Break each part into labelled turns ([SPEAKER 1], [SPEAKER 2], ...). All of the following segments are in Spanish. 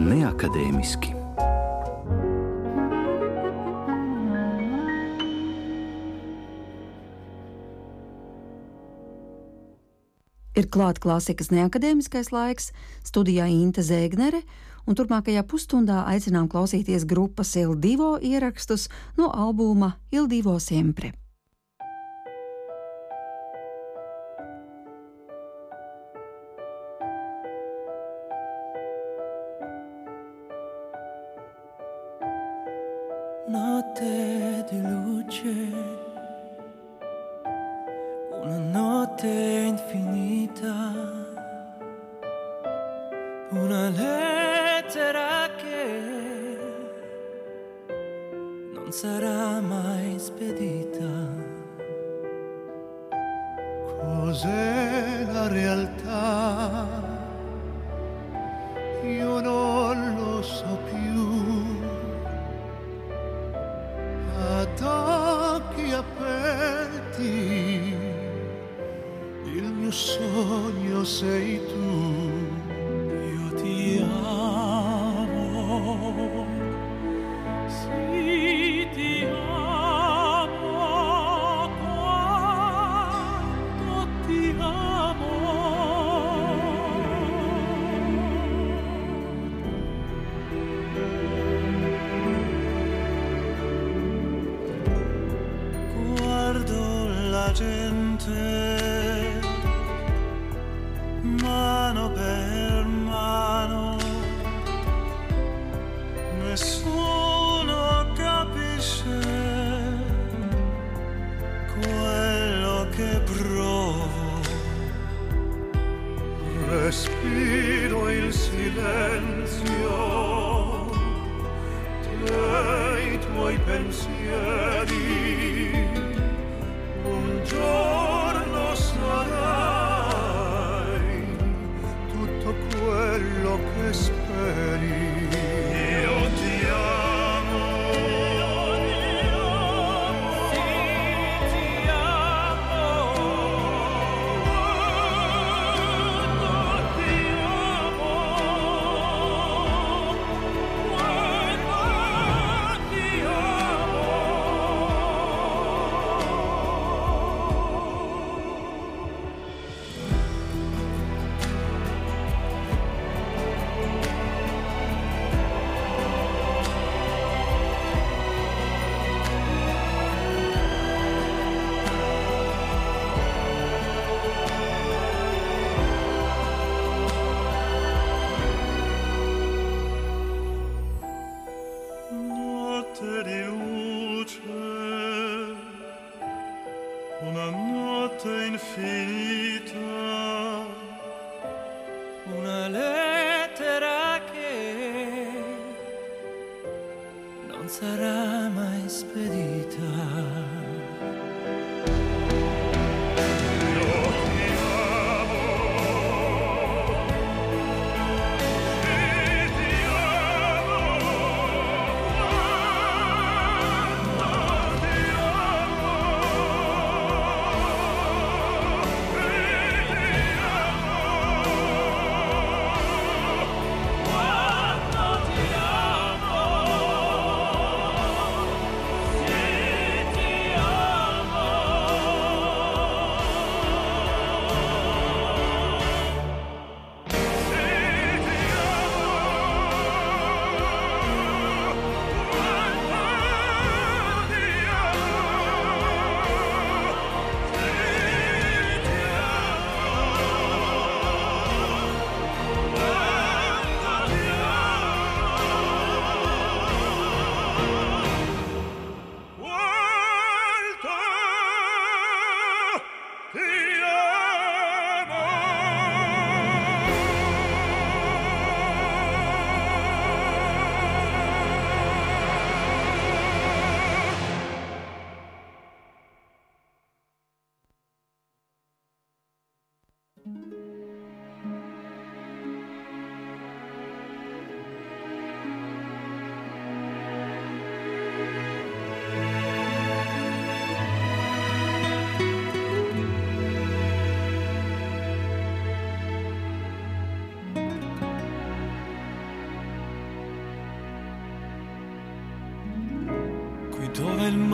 [SPEAKER 1] neakadēmiski.
[SPEAKER 2] Ir klāts klasikas neakadēmiskais laiks, studijā Inte Zēgnere, un turpmākajā pusstundā aicinām klausīties grupas Ildivo ierakstus no albuma Ildivo Sempre.
[SPEAKER 3] Cos'è la realtà? Io non lo so più ad occhi aperti, il mio sogno sei tu. Yes.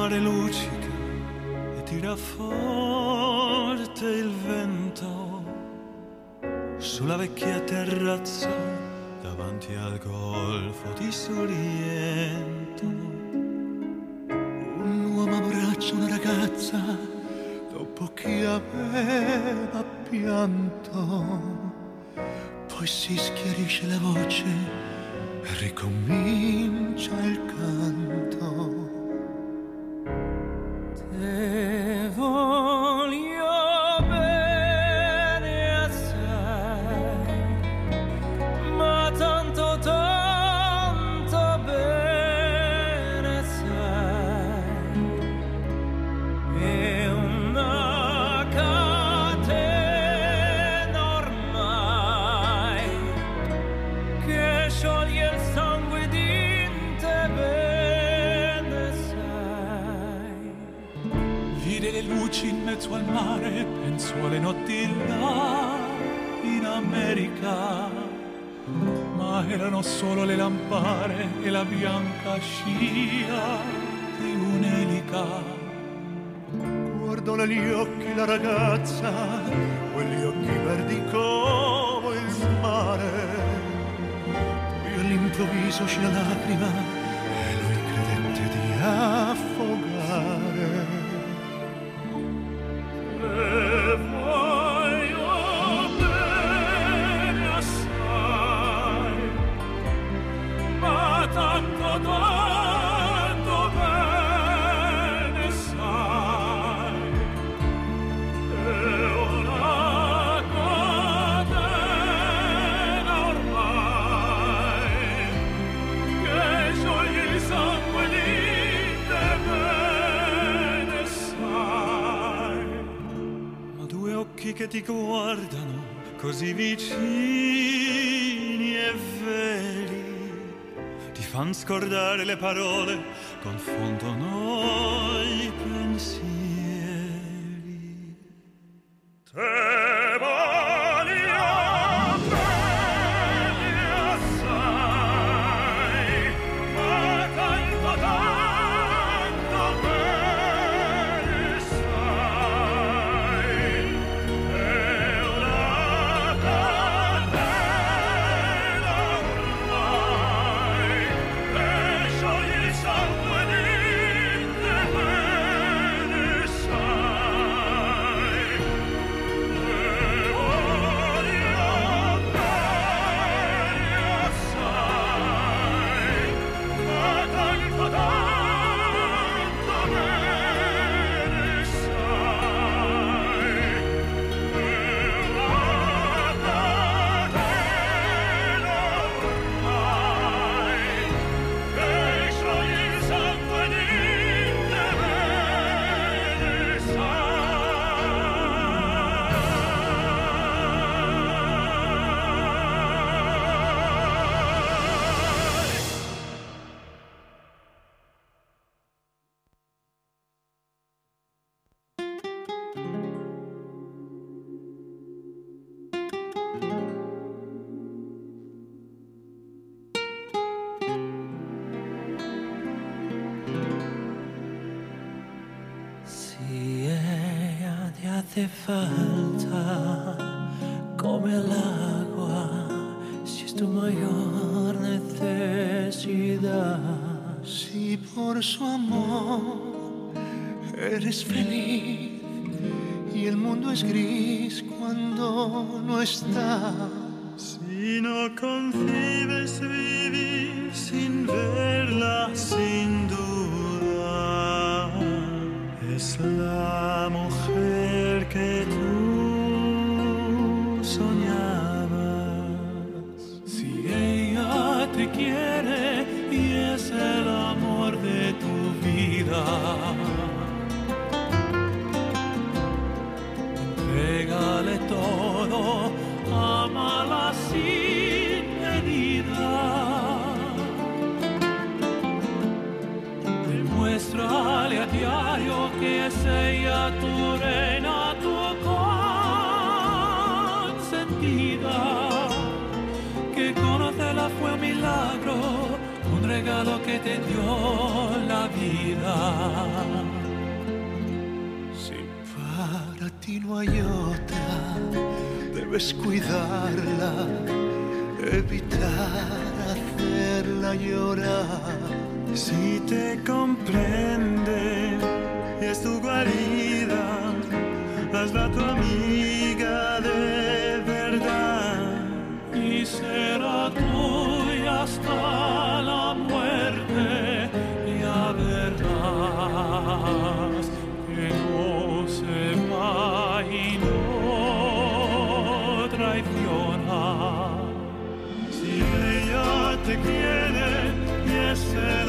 [SPEAKER 3] Mare luccica e tira forte il vento sulla vecchia terrazza davanti al golfo di Sorrento.
[SPEAKER 4] Un uomo abbraccia una ragazza dopo che aveva pianto. Poi si schiarisce la voce e ricomincia il canto. Guardò negli occhi la ragazza, quegli occhi verdi come il mare. Poi all'improvviso uscì la lacrima e lui credette di affogare.
[SPEAKER 3] Che ti guardano così vicini e veri ti fan scordare le parole, confondono i pensieri. Hace falta come el agua, si es tu mayor necesidad.
[SPEAKER 4] Si por su amor eres feliz y el mundo es gris cuando no está.
[SPEAKER 3] Si no concibes vivir sin verla, sin duda, es la mujer
[SPEAKER 5] regalo que te dio la vida.
[SPEAKER 4] Si para ti no hay otra, debes cuidarla, evitar hacerla llorar.
[SPEAKER 3] Si te comprende, es tu guarida, hazla tu amiga. te quiere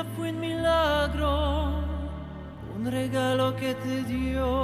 [SPEAKER 3] vida
[SPEAKER 5] fue un milagro, un regalo que te dio.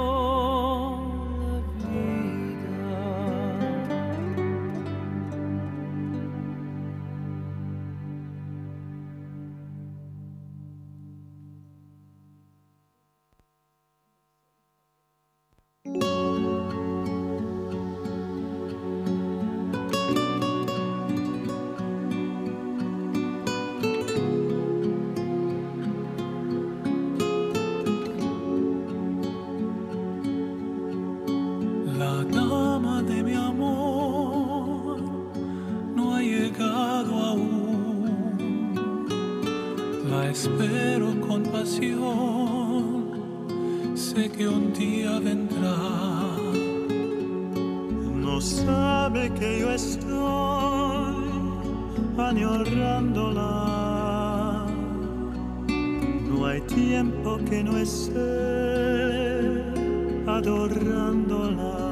[SPEAKER 5] sé que un día vendrá.
[SPEAKER 3] No sabe que yo estoy añorándola. No hay tiempo que no esté adorándola.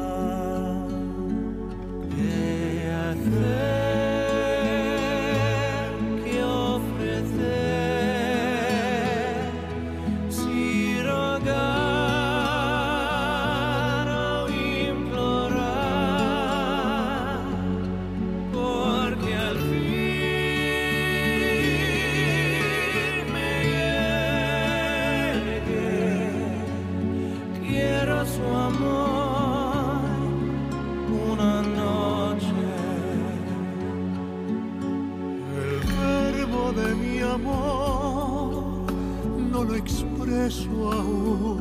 [SPEAKER 4] no lo expreso aún.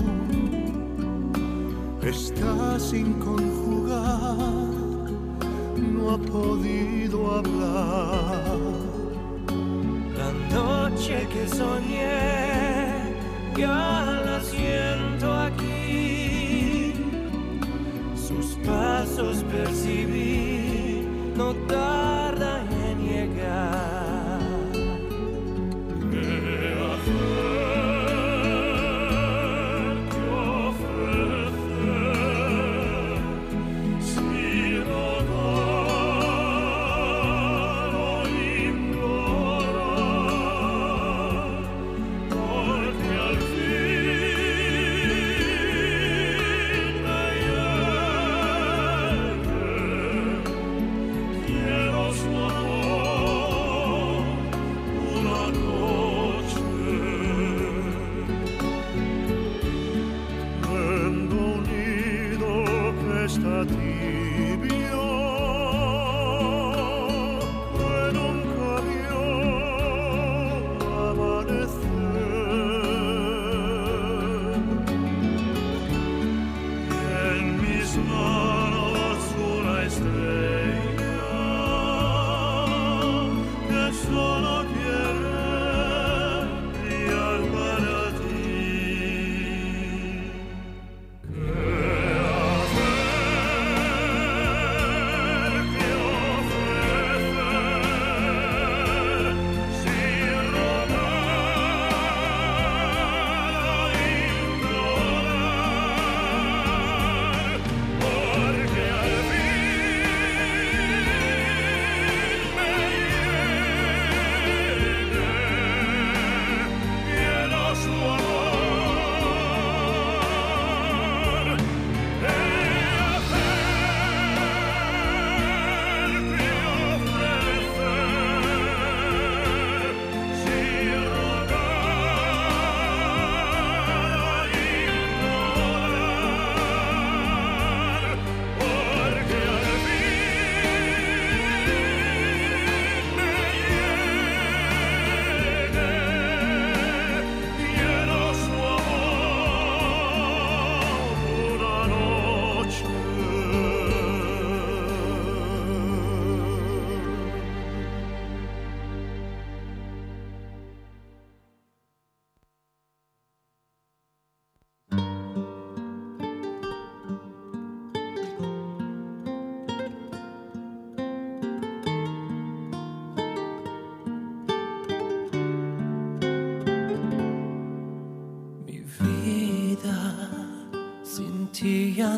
[SPEAKER 4] Está sin conjugar, no ha podido hablar.
[SPEAKER 3] La noche que soñé,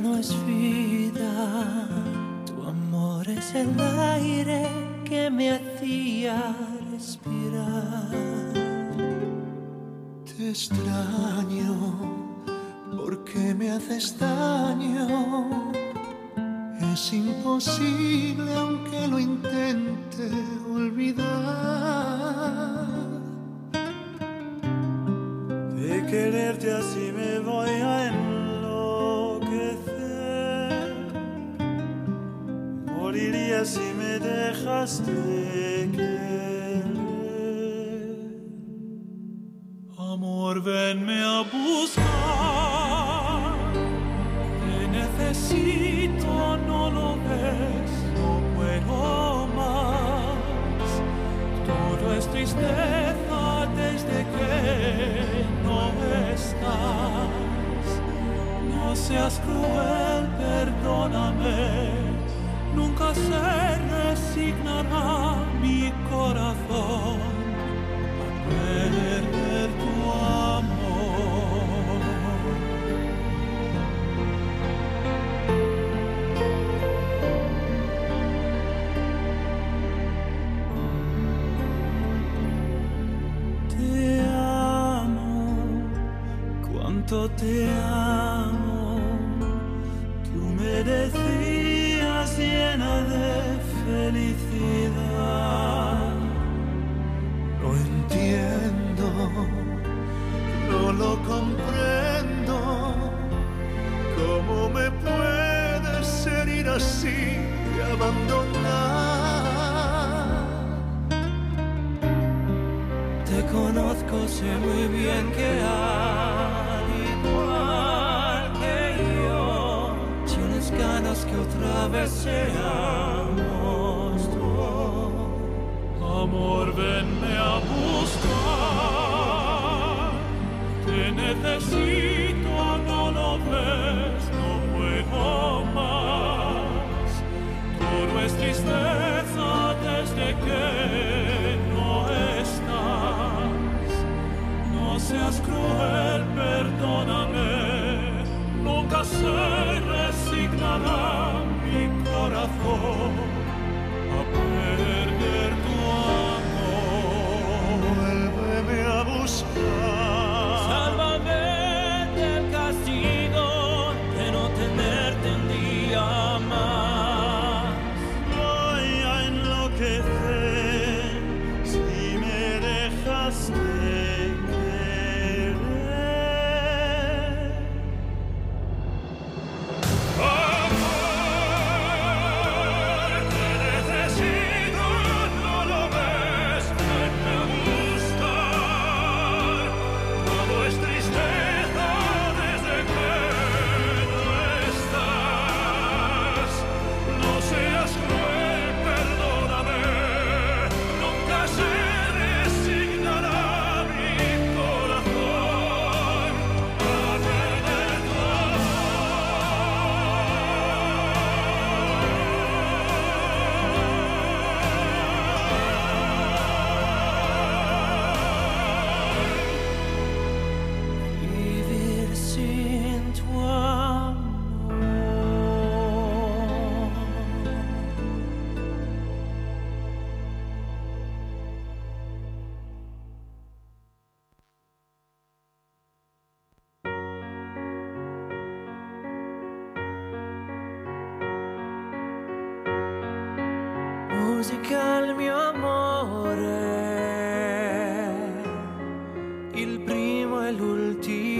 [SPEAKER 2] no es vida, tu amor es el aire que me hacía respirar.
[SPEAKER 4] Te extraño porque me haces daño. Es imposible aunque lo intente olvidar.
[SPEAKER 2] así me dejaste
[SPEAKER 5] que
[SPEAKER 2] te amo. Tú me decías llena de felicidad.
[SPEAKER 4] Lo entiendo, no lo comprendo. ¿Cómo me puedes herir así y abandonar?
[SPEAKER 2] Te conozco, sé muy bien que al otra vez seamos dos.
[SPEAKER 5] Amor, venme a buscar. Te necesito, no lo ves, no puedo más. Todo es tristeza desde que
[SPEAKER 4] el último.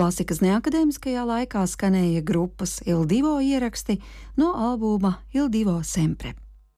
[SPEAKER 6] Klasikas neakadēmiskajā laikā skanēja grupas Il Divo ieraksti no albuma Il Divo Sempre.